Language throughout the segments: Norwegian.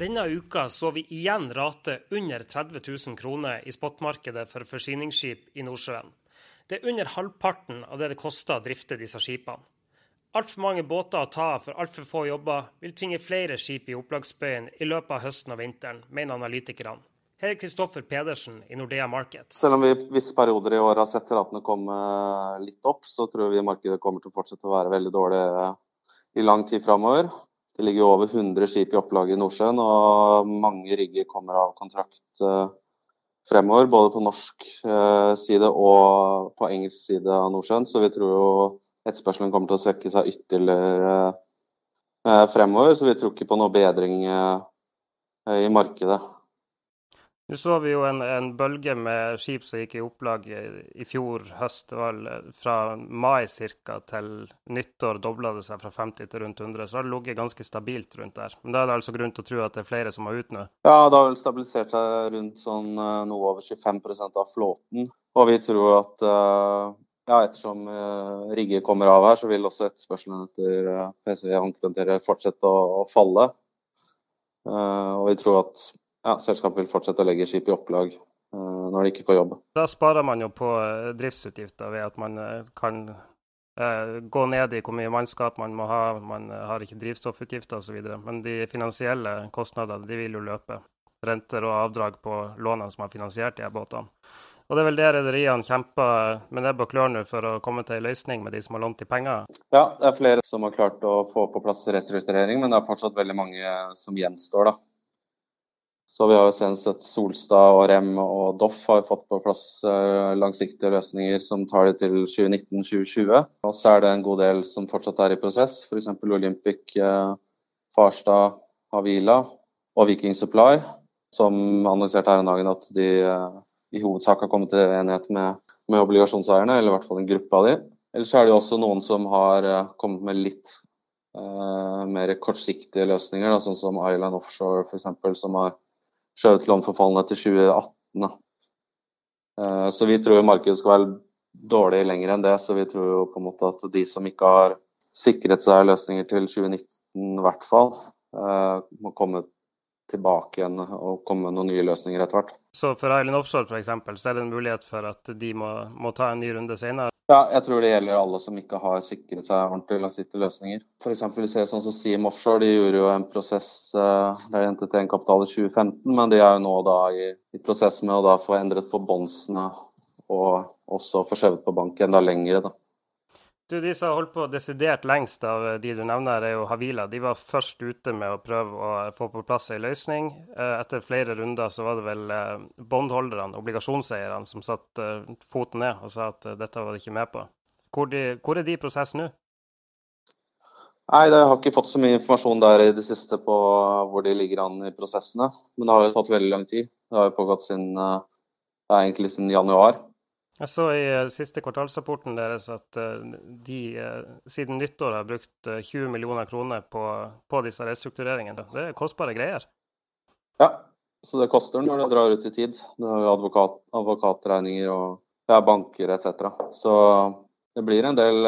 Denne uka så vi igjen rate under 30 000 kroner i spotmarkedet for forsyningsskip i Nordsjøen. Det er under halvparten av det det koster å drifte disse skipene. Altfor mange båter å ta av for altfor få jobber vil tvinge flere skip i opplagsbøyen i løpet av høsten og vinteren, mener analytikerne. Her er Kristoffer Pedersen i Nordea Markets. Selv om vi i visse perioder i år har sett ratene komme litt opp, så tror vi markedet kommer til å fortsette å være veldig dårlig i lang tid framover. Det ligger over 100 skip i opplag i Nordsjøen, og mange rigger kommer av kontrakt eh, fremover. Både på norsk eh, side og på engelsk side av Nordsjøen. Så vi tror jo etterspørselen kommer til å svekke seg ytterligere eh, fremover. Så vi tror ikke på noe bedring i markedet. Nå så vi jo en, en, bølge med skip som gikk i opplag i, fjor høst. Det var fra mai ca. til nyttår dobla det seg fra 50 til rundt 100. Så har det ligget ganske stabilt rundt der. Men da er det altså grunn til å tro at det er flere som har ut nå? Ja, det har vel stabilisert seg rundt sånn eh, noe over 25 av flåten. Og vi tror at eh, ja, ettersom uh, rigger kommer av her, så vil også etterspørselen etter PC-håndkontentere fortsette å, å falle. Og vi tror at ja, selskapet vil fortsette å legge skip i opplag uh, når de ikke får jobb. Da sparer man jo på eh, driftsutgifter ved at man uh, kan gå ned i hvor mye mannskap man må ha, man har ikke drivstoffutgifter osv. Men de finansielle kostnadene de vil jo løpe. Renter og avdrag på lånene som har finansiert de her båtene. Og det er vel det rederiene kjemper med nebb og klør nå for å komme til en løsning med de som har lånt de penger? Ja, det er flere som har klart å få på plass restrukturering, men det er fortsatt veldig mange som gjenstår. da. Så vi har jo senest sett Solstad og Rem og Doff har fått på plass eh, langsiktige løsninger som tar det til 2019-2020. Og så er det en god del som fortsatt er i prosess, f.eks. Olympic, eh, Farstad, Havila og Viking Supply, som annonserte her en dagen at de eh, i hovedsak har kommet til enighet med, med obligasjonseierne, eller i hvert fall en gruppe av de. Ellers er det jo også noen som har kommet med litt eh, mer kortsiktige løsninger, da, sånn som Island Offshore f.eks., som har skjøvet lånforfallene til 2018. Da. så vi tror markedet skal være dårlig lenger enn det. Så vi tror jo på en måte at de som ikke har sikret seg løsninger til 2019 i hvert fall, eh, må komme tilbake igjen og komme med noen nye løsninger etter hvert. Så for Island Offshore f.eks. så er det en mulighet for at de må, må ta en ny runde senere? Ja, jeg tror det gjelder alle som ikke har sikret seg ordentlig langsiktige løsninger. F.eks. vi ser sånn som Siem Offshore, de gjorde jo en prosess uh, der de hentet en kapital i 2015, men de er jo nå da i, i prosess med å da få endret på bondsene og også få skjøvet på bank enda lengre. da. Du, De som har holdt på desidert lengst av de du nevner, er jo Havila. De var først ute med å prøve å få på plass en løsning. Eh, etter flere runder så var det vel eh, bondholderne, obligasjonseierne, som satte eh, foten ned og sa at dette var de ikke med på. Hvor, de, hvor er de i prosess nå? Nei, Jeg har ikke fått så mye informasjon der i det siste på hvor de ligger an i prosessene. Men det har jo tatt veldig lang tid. Det har jo pågått siden, egentlig siden januar. Jeg så i eh, siste kvartalsrapporten deres at eh, de eh, siden nyttår har brukt 20 millioner kroner på, på disse restruktureringene. Det er kostbare greier? Ja, så det koster når det drar ut i tid. Det er advokat, advokatregninger og ja, banker etc. Så det blir en del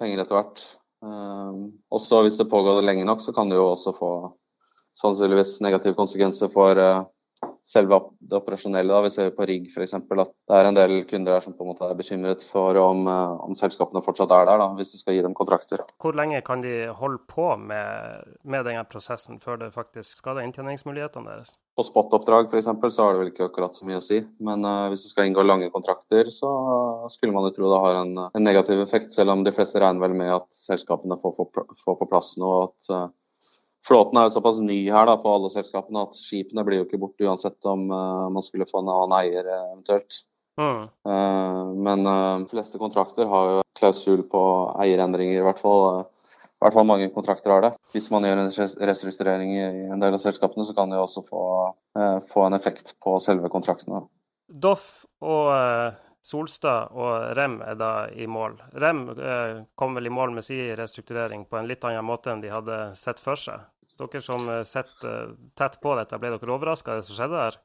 penger etter hvert. Uh, også hvis det pågår lenge nok, så kan det jo også få sannsynligvis negative konsekvenser for selve det operasjonelle. Da. Vi ser på rigg f.eks. at det er en del kunder der som på en måte er bekymret for om, eh, om selskapene fortsatt er der, da, hvis du skal gi dem kontrakter. Hvor lenge kan de holde på med, med denne prosessen før det faktisk skader inntjeningsmulighetene deres? På spot-oppdrag f.eks. så har det vel ikke akkurat så mye å si. Men uh, hvis du skal inngå lange kontrakter, så skulle man jo tro det har en, en negativ effekt. Selv om de fleste regner vel med at selskapene får, får, får på plass noe. at uh, Flåten er jo såpass ny her da, på alle selskapene at skipene blir jo ikke borte uansett om uh, man skulle få en annen eier uh, eventuelt. Mm. Uh, men de fleste kontrakter har jo klausul på eierendringer, i hvert fall. I hvert fall mange kontrakter har det. Hvis man gjør en restrukturering i en del av selskapene, så kan det jo også få, få en effekt på selve kontraktene. Doff og Solstad og Rem er da i mål. Rem eh, kom vel i mål med sin restrukturering på en litt annen måte enn de hadde sett for seg. Dere som eh, sitter eh, tett på dette, ble dere overraska av det som skjedde der?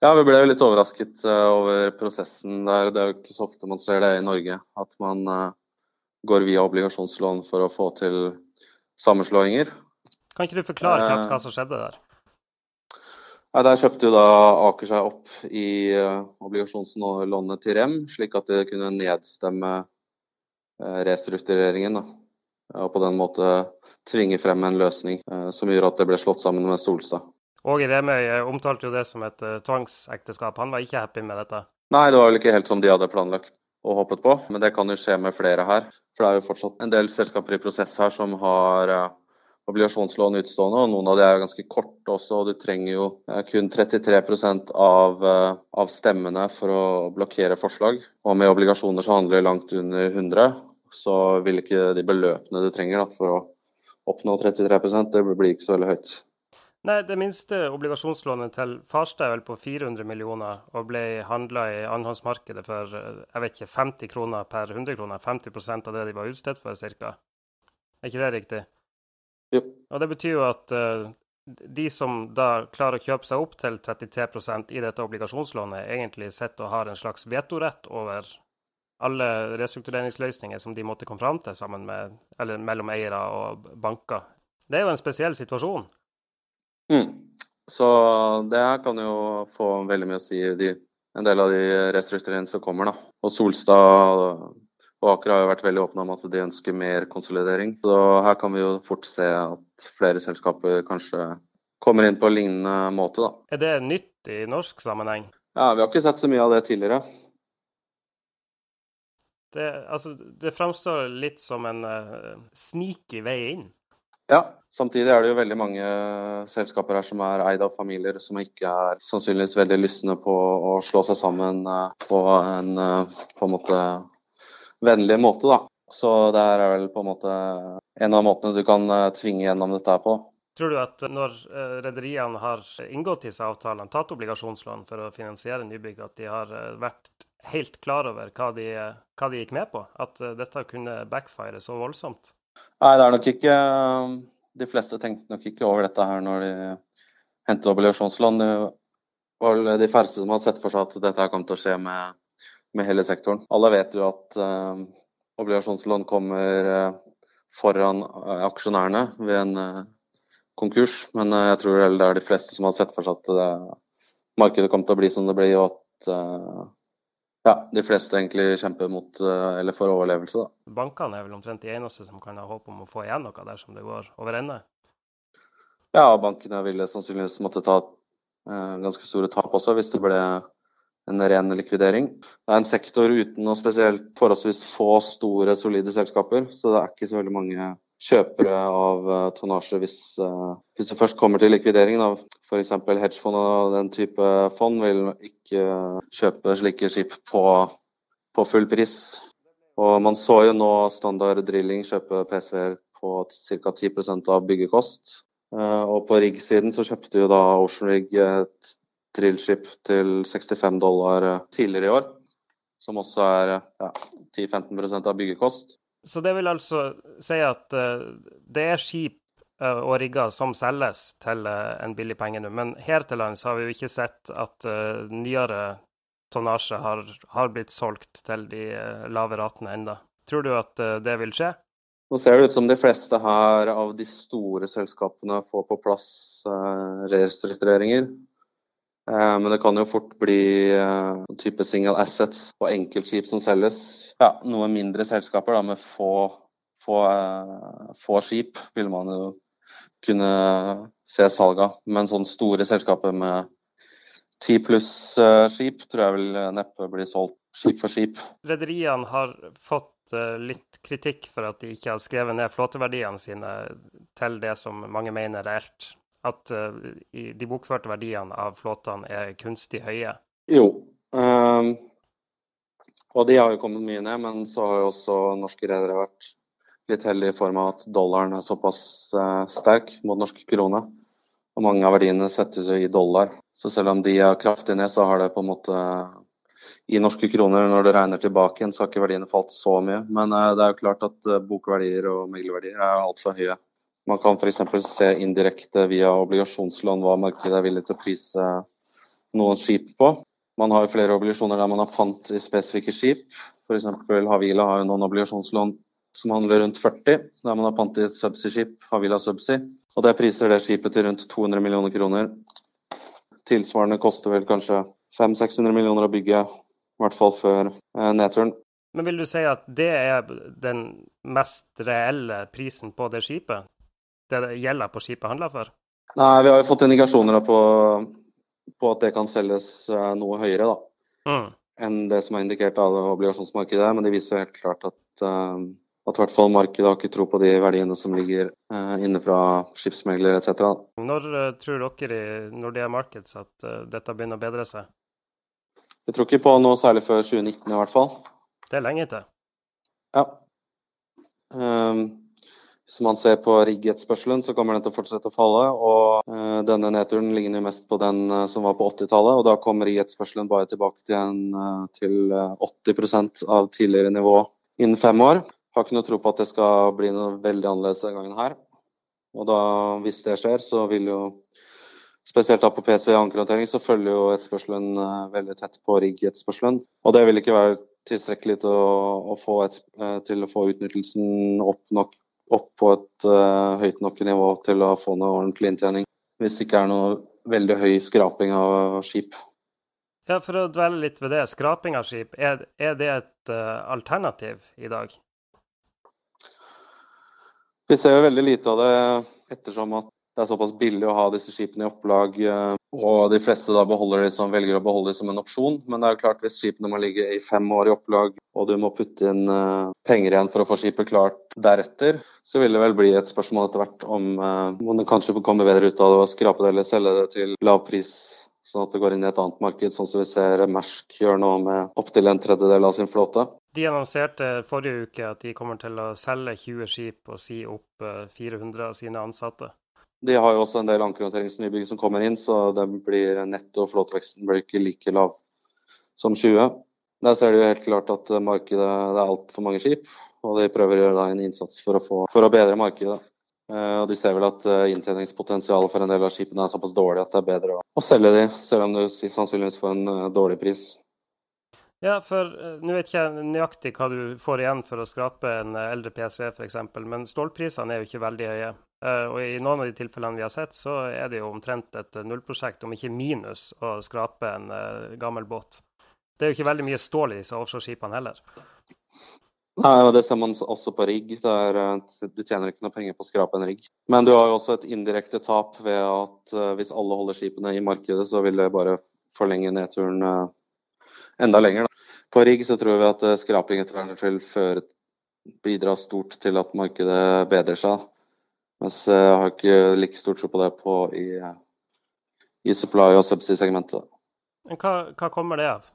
Ja, vi ble litt overrasket uh, over prosessen der. Det er jo ikke så ofte man ser det i Norge. At man går via obligasjonslån for å få til sammenslåinger. Kan ikke du forklare kjapt hva som skjedde der? Ja, der kjøpte da Aker seg opp i uh, obligasjonslånet til Rem, slik at det kunne nedstemme uh, restruktureringen. Da. Og på den måte tvinge frem en løsning uh, som gjorde at det ble slått sammen med Solstad. Åge Remøy omtalte jo det som et tvangsekteskap. Han var ikke happy med dette? Nei, det var vel ikke helt som de hadde planlagt og håpet på. Men det kan jo skje med flere her. For det er jo fortsatt en del selskaper i prosess her som har obligasjonslån utstående, og noen av de er ganske korte også. og Du trenger jo eh, kun 33% av, eh, av stemmene for å blokkere forslag. Og med obligasjoner så handler det langt under 100, så vil ikke de beløpene du trenger da, for å oppnå 33% det blir ikke så veldig høyt. Nei, Det minste obligasjonslånet til Farstad er vel på 400 millioner og ble handla i annenhåndsmarkedet for jeg vet ikke, 50 kroner per 100 kroner. 50% av det de var utstedt for, ca. Er ikke det riktig? Og det betyr jo at uh, de som da klarer å kjøpe seg opp til 33% i dette obligasjonslånet, egentlig sitter og har en slags vetorett over alle restruktureringsløsninger som de måtte komme fram til sammen med, eller mellom eiere og banker. Det er jo en spesiell situasjon. Mm. Så det her kan jo få veldig mye å si i en del av de restruktureringene som kommer. da. Og Solstad og Aker har jo vært veldig åpne om at de ønsker mer konsolidering. Så her kan vi jo fort se at flere selskaper kanskje kommer inn på en lignende måte, da. Er det nytt i norsk sammenheng? Ja, vi har ikke sett så mye av det tidligere. Det, altså, det framstår litt som en uh, sneaky vei inn. Ja, samtidig er det jo veldig mange selskaper her som er eid av familier som ikke er sannsynligvis veldig lystne på å slå seg sammen uh, på en på en måte vennlig måte, da. Så det er vel på en måte en av måtene du kan eh, tvinge gjennom dette her på. Tror du at når eh, rederiene har inngått disse avtalene, tatt obligasjonslån for å finansiere nybygg, at de har eh, vært helt klar over hva de, hva de gikk med på? At dette kunne backfire så voldsomt? Nei, det er nok ikke De fleste tenkte nok ikke over dette her når de hentet obligasjonslån. Det var de færreste som hadde sett for seg at dette kom til å skje med med hele sektoren. Alle vet jo at eh, obligasjonslån kommer uh, foran uh, aksjonærene ved en konkurs, men jeg tror det er de fleste som har sett for seg at det, markedet kommer til å bli som det blir, og at ja, de fleste egentlig kjemper mot, eller for overlevelse. Da. Bankene er vel omtrent de eneste som kan ha håp om å få igjen noe dersom det går over ende? Ja, bankene ville sannsynligvis måtte ta ganske store tap også hvis det ble en ren likvidering. Det er en sektor uten noe spesielt forholdsvis få store, solide selskaper, så det er ikke så veldig mange kjøpere av uh, tonnasje hvis, uh, hvis, det først kommer til likvidering. F.eks. hedgefond og den type fond vil ikke kjøpe slike skip på, på, full pris. Og man så jo nå Standard Drilling kjøpe PSV-er på ca. 10% av byggekost. Uh, og på rigg-siden så kjøpte jo da Ocean Rig et drillship til 65 dollar eh, tidligere i år. Som også er ja, 10-15% av byggekost. Så det vil altså si at uh, det er skip uh, og rigger som selges til en billig penge nå. Men her til lands har vi jo ikke sett at nyere tonnasje har, har, blitt solgt til de lave ratene enda. Tror du at det vil skje? Nå ser det ut som de fleste her av de store selskapene får på plass restruktureringer. Eh, men det kan jo fort bli uh, type single assets og enkeltskip som selges. Ja, noe mindre selskaper da, med få, få, uh, få, skip vil man jo kunne se salg av. Men sånne store selskaper med ti pluss skip tror jeg vil neppe bli solgt skip for skip. Rederiene har fått litt kritikk for at de ikke har skrevet ned flåteverdiene sine til det som mange mener er reelt at uh, de bokførte verdiene av flåtene er kunstig høye? Jo. Um, og de har jo kommet mye ned, men så har jo også norske redere vært litt heldige i form av at dollaren er såpass uh, sterk mot norske krone. Og mange av verdiene settes jo i dollar. Så selv om de er kraftig ned, så har det på en måte i norske kroner, når det regner tilbake igjen, så har ikke verdiene falt så mye. Men uh, det er jo klart at bokverdier og meglerverdier er altfor høye. Man kan f.eks. se indirekte via obligasjonslån hva markedet er villig til å prise noen skip på. Man har jo flere obligasjoner der man har pant i spesifikke skip. F.eks. Havila har jo noen obligasjonslån som handler rundt 40, så der man har pant i et subsea-skip, Havila Subsea. Og det priser det skipet til rundt 200 millioner kroner. Tilsvarende koster vel kanskje 500-600 millioner å bygge, i hvert fall før eh, nedturen. Men vil du si at det er den mest reelle prisen på det skipet? Det gjelder på skipet handler for? Nei, vi har jo fått indikasjoner på, på at det kan selges eh, noe høyere, da. Mm. Enn det som er indikert av obligasjonsmarkedet. Men det viser jo helt klart at, uh, at hvert fall markedet har ikke tro på de verdiene som ligger uh, inne fra skipsmegler etc. Når tror dere i Nordea Markets at dette begynner å bedre seg? Jeg tror ikke på noe særlig før 2019 i hvert fall. Det er lenge til. Ja. Um, hvis man ser på riggetspørselen, så kommer den til å fortsette å falle. og uh, Denne nedturen ligner jo mest på den uh, som var på 80-tallet. og Da kommer riggetspørselen bare tilbake til, en, uh, til 80% av tidligere nivå innen fem år. Har ikke noe tro på at det skal bli noe veldig annerledes denne gangen her. Og da, hvis det skjer, så vil jo Spesielt da på PSV ankerhåndtering så følger jo etterspørselen veldig tett på riggetspørselen. Og det vil ikke være tilstrekkelig til å, å få, et, til å få utnyttelsen opp nok opp på et uh, høyt nok nivå til å få noe ordentlig inntjening. Hvis det ikke er noe veldig høy skraping av skip. Ja, For å dvele litt ved det. Skraping av skip, er, er det et uh, alternativ i dag? Vi ser jo veldig lite av det ettersom at det er såpass billig å ha disse skipene i opplag, eh, og de fleste da beholder de som velger å beholde de som en opsjon. Men det er jo klart hvis skipene må ligge i fem år i opplag, og du må putte inn uh, penger igjen for å få skipet klart deretter, så vil det vel bli et spørsmål etter hvert om, man om det kanskje kommer bedre ut av det å skrape det eller selge det til lav pris. Sånn at det går inn i et annet marked, sånn som vi ser Mersk gjør nå med opptil en tredjedel av sin flåte. De annonserte forrige uke at de kommer til å selge 20 skip og si opp 400 av sine ansatte. De har jo også en del ankerhåndteringsnybygg som kommer inn, så blir netto flåteveksten blir ikke like lav som 20. Der ser de jo helt klart at markedet det er altfor mange skip, og de prøver å gjøre en innsats for å, få, for å bedre markedet. Eh, og De ser vel at eh, inntjeningspotensialet for en del av skipene er såpass dårlig at det er bedre å, selge de, selv om du sannsynligvis får en uh, dårlig pris. Ja, for nå vet ikke jeg nøyaktig hva du får igjen for å skrape en eldre PSV f.eks., men stålprisene er jo ikke veldig høye. Eh, og I noen av de tilfellene vi har sett, så er det jo omtrent et nullprosjekt, om ikke minus, å skrape en uh, gammel båt. Det er jo ikke veldig mye stål i disse offshoreskipene heller. Nei, og Det ser man også på rigg. Der, eh, du tjener ikke noe penger på å skrape en rigg. Men du har jo også et indirekte tap ved at uh, hvis alle holder skipene i markedet, så vil det bare forlenge nedturen uh, enda lenger. Da. På rigg så tror vi at skraping etter hvert vil føre bidra stort til at markedet bedrer seg. Mens jeg har ikke like stor tro på det på i, i supply- og subsidy-segmentet. Hva, hva, kommer det av?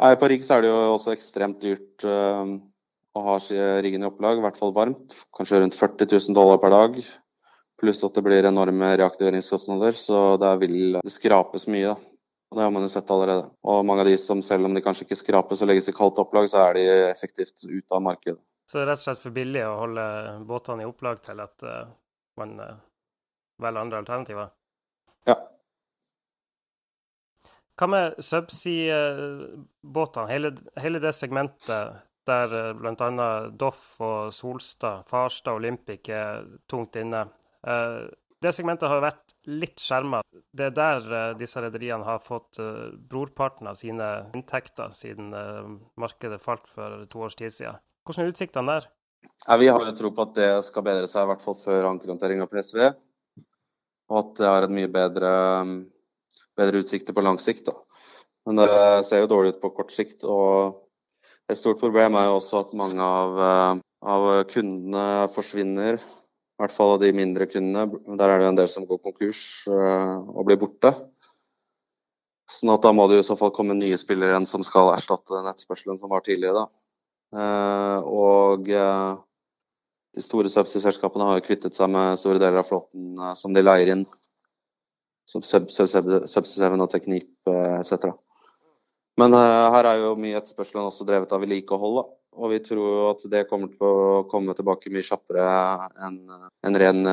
Nei, på rigg så er det jo også ekstremt dyrt øh, å ha riggen i opplag, i hvert fall varmt. Kanskje rundt 40 000 dollar per dag. Pluss at det blir enorme reaktiveringskostnader, så der vil det skrapes mye. da. Og Det har man jo sett allerede. Og mange av de som selv om de kanskje ikke skrapes og legges i kaldt opplag, så er de effektivt ute av markedet. Så det er rett og slett for billig å holde båtene i opplag til at uh, man uh, velger andre alternativer? Ja. Hva med subsea-båtene, hele, hele, det segmentet der eh, bl.a. Doff og Solstad, Farstad og Olympic er tungt inne. Det segmentet har vært litt skjerma. Det er der uh, disse rederiene har fått uh, brorparten av sine inntekter siden markedet falt for to års tid siden. Hvordan er utsiktene der? Ja, vi har jo tro på at det skal bedre seg, i hvert fall før ankerhåndtering av PSV. Og at det har en mye bedre, bedre utsikter på lang sikt. Da. Men det ser jo dårlig ut på kort sikt. Og et stort problem er jo også at mange av, av kundene forsvinner. I hvert fall av de mindre kundene. Der er det en del som går konkurs eh, og blir borte. Sånn at da må det i så fall komme nye spillere igjen som skal erstatte nettspørselen som var tidligere. da. Eh, og eh, de store subsea-selskapene har kvittet seg med store deler av flåten som de leier inn. Som Subsea 7 og Teknip etc. Men her er jo mye etterspørselen også drevet av vedlikehold. Og vi tror at det kommer til å komme tilbake mye kjappere enn en ren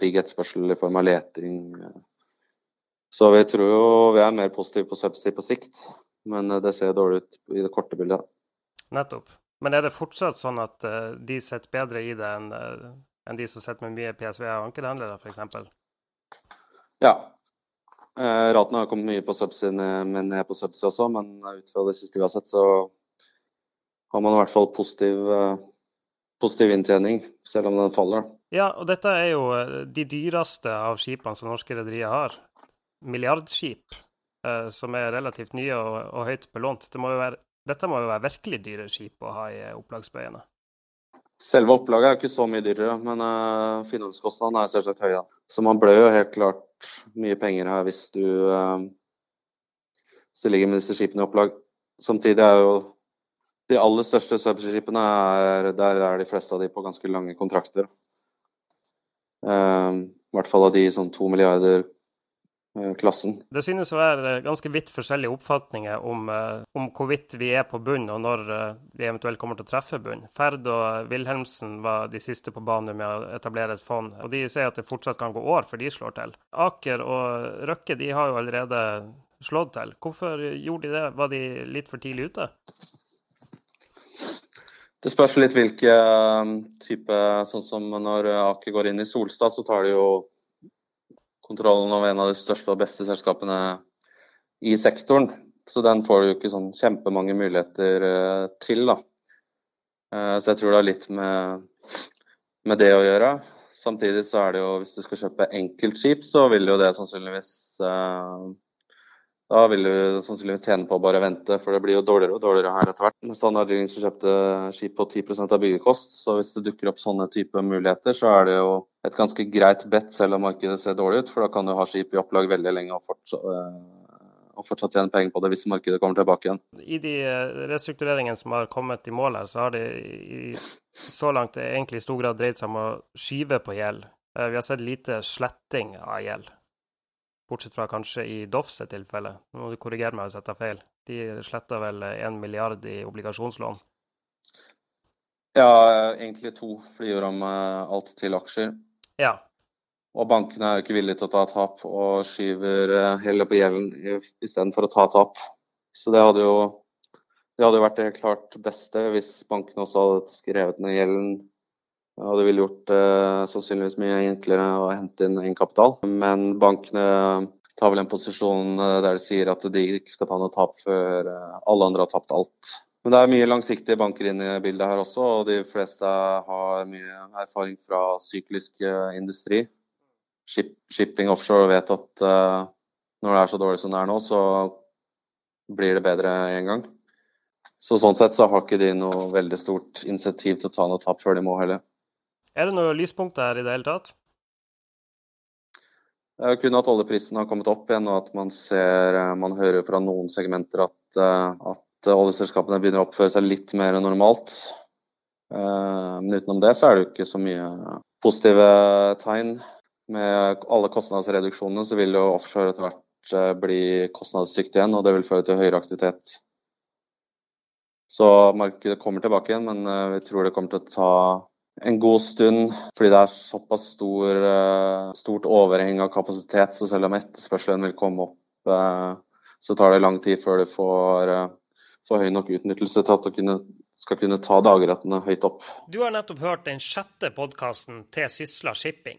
rigg-etterspørsel i form av leting. Så vi tror jo vi er mer positive på subsea på sikt, men det ser dårlig ut i det korte bildet. Nettopp. Men er det fortsatt sånn at uh, de sitter bedre i det enn enn de som sitter med mye PSV og ankerhandlere, f.eks.? Ja. Eh, raten har kommet mye på subsea, men ned på subsea også. Men ut fra det siste vi har sett, så har man i hvert fall positiv, eh, positiv inntjening, selv om den faller. Ja, og dette er jo eh, de dyreste av skipene som norske rederier har. Milliardskip, eh, som er relativt nye og, og høyt belånt. Det må være, dette må jo være virkelig dyre skip å ha i opplagsbøyene? Selve opplaget er ikke så mye dyrere, men uh, finanskostnadene er selvsagt høye. Så man blør jo helt klart mye penger her hvis du, uh, hvis du ligger med disse skipene i opplag. Samtidig er jo de aller største subsea-skipene der er de fleste av de på ganske lange kontrakter. Uh, I hvert fall av de sånn to milliarder Eh, klassen. Det synes å være ganske vidt forskjellige oppfatninger om, eh, om, hvorvidt vi er på bunn, og når eh, vi eventuelt kommer til å treffe bunn. Ferd og Wilhelmsen var de siste på banen med å etablere et fond, og de sier at det fortsatt kan gå år før de slår til. Aker og Røkke de har jo allerede slått til. Hvorfor gjorde de det? Var de litt for tidlig ute? Det spørs litt hvilke type Sånn som når Aker går inn i Solstad, så tar de jo kontrollen over en av de største og beste selskapene i sektoren. Så den får du jo ikke sånn kjempemange muligheter eh, til, da. Eh, så jeg tror det har litt med, med, det å gjøre. Samtidig så er det jo, hvis du skal kjøpe enkeltskip, så vil jo det sannsynligvis eh, da vil du sannsynligvis tjene på å bare vente, for det blir jo dårligere og dårligere her etter hvert. Standard Drilling kjøpte skip på 10% av byggekost, så hvis det dukker opp sånne type muligheter, så er det jo et ganske greit bet, selv om markedet ser dårlig ut. For da kan du ha skip i opplag veldig lenge og fortsatt, øh, og fortsatt tjene penger på det hvis markedet kommer tilbake igjen. I de øh, restruktureringene som har kommet i mål her, så har det i, så langt egentlig i stor grad dreid seg om å skyve på gjeld. Eh, vi har sett lite sletting av gjeld. Bortsett fra kanskje i Doffs tilfelle. Nå må du korrigere meg hvis jeg tar feil. De sletta vel én milliard i obligasjonslån? Ja, egentlig to, for de gjør om eh, alt til aksjer. Ja. Og bankene er jo ikke villige til å ta tap, og skyver hele heller på gjelden istedenfor å ta tap. Så det hadde jo det hadde vært det klart beste hvis bankene også hadde skrevet ned gjelden og det ville gjort det eh, sannsynligvis mye enklere å hente inn egenkapital. Men bankene tar vel en posisjon eh, der de sier at de ikke skal ta noe tap før eh, alle andre har tapt alt. Men det er mye langsiktige banker inne i bildet her også, og de fleste har mye erfaring fra syklisk industri. Shipping offshore vet at når det er så dårlig som det er nå, så blir det bedre en gang. Så sånn sett så har ikke de noe veldig stort insentiv til å ta noe tap før de må heller. Er det noen lyspunkter her i det hele tatt? Det er kun at oljeprisen har kommet opp igjen, og at man ser eh, Man hører fra noen segmenter at, eh, at oljeselskapene begynner å oppføre seg litt mer enn normalt. Eh, men utenom det så er det jo ikke så mye positive tegn. Med alle kostnadsreduksjonene så vil jo offshore etter hvert bli kostnadsdyktig igjen, og det vil føre til høyere aktivitet. Så markedet kommer tilbake igjen, men vi tror det kommer til å ta en god stund, fordi det er såpass stor, eh, stort overheng av kapasitet. Så selv om etterspørselen vil komme opp, eh, så tar det lang tid før du får, eh, får høy nok utnyttelse til at du kunne, skal kunne ta dagrettene høyt opp. Du har nettopp hørt den sjette podkasten til Sysla Shipping.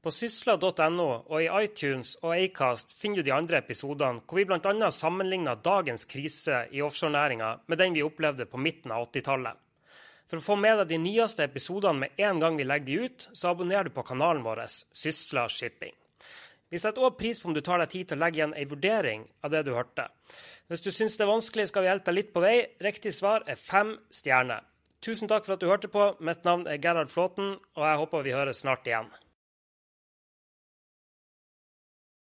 På sysla.no og i iTunes og Acast finner du de andre episodene hvor vi bl.a. sammenligner dagens krise i offshorenæringa med den vi opplevde på midten av 80-tallet. For å få med deg de nyeste episodene med en gang vi legger de ut, så abonner du på kanalen vår Sysla Shipping. Vi setter òg pris på om du tar deg tid til å legge igjen ei vurdering av det du hørte. Hvis du syns det er vanskelig, skal vi hjelpe deg litt på vei. Riktig svar er fem stjerner. Tusen takk for at du hørte på. Mitt navn er Gerhard Flåten, og jeg håper vi høres snart igjen.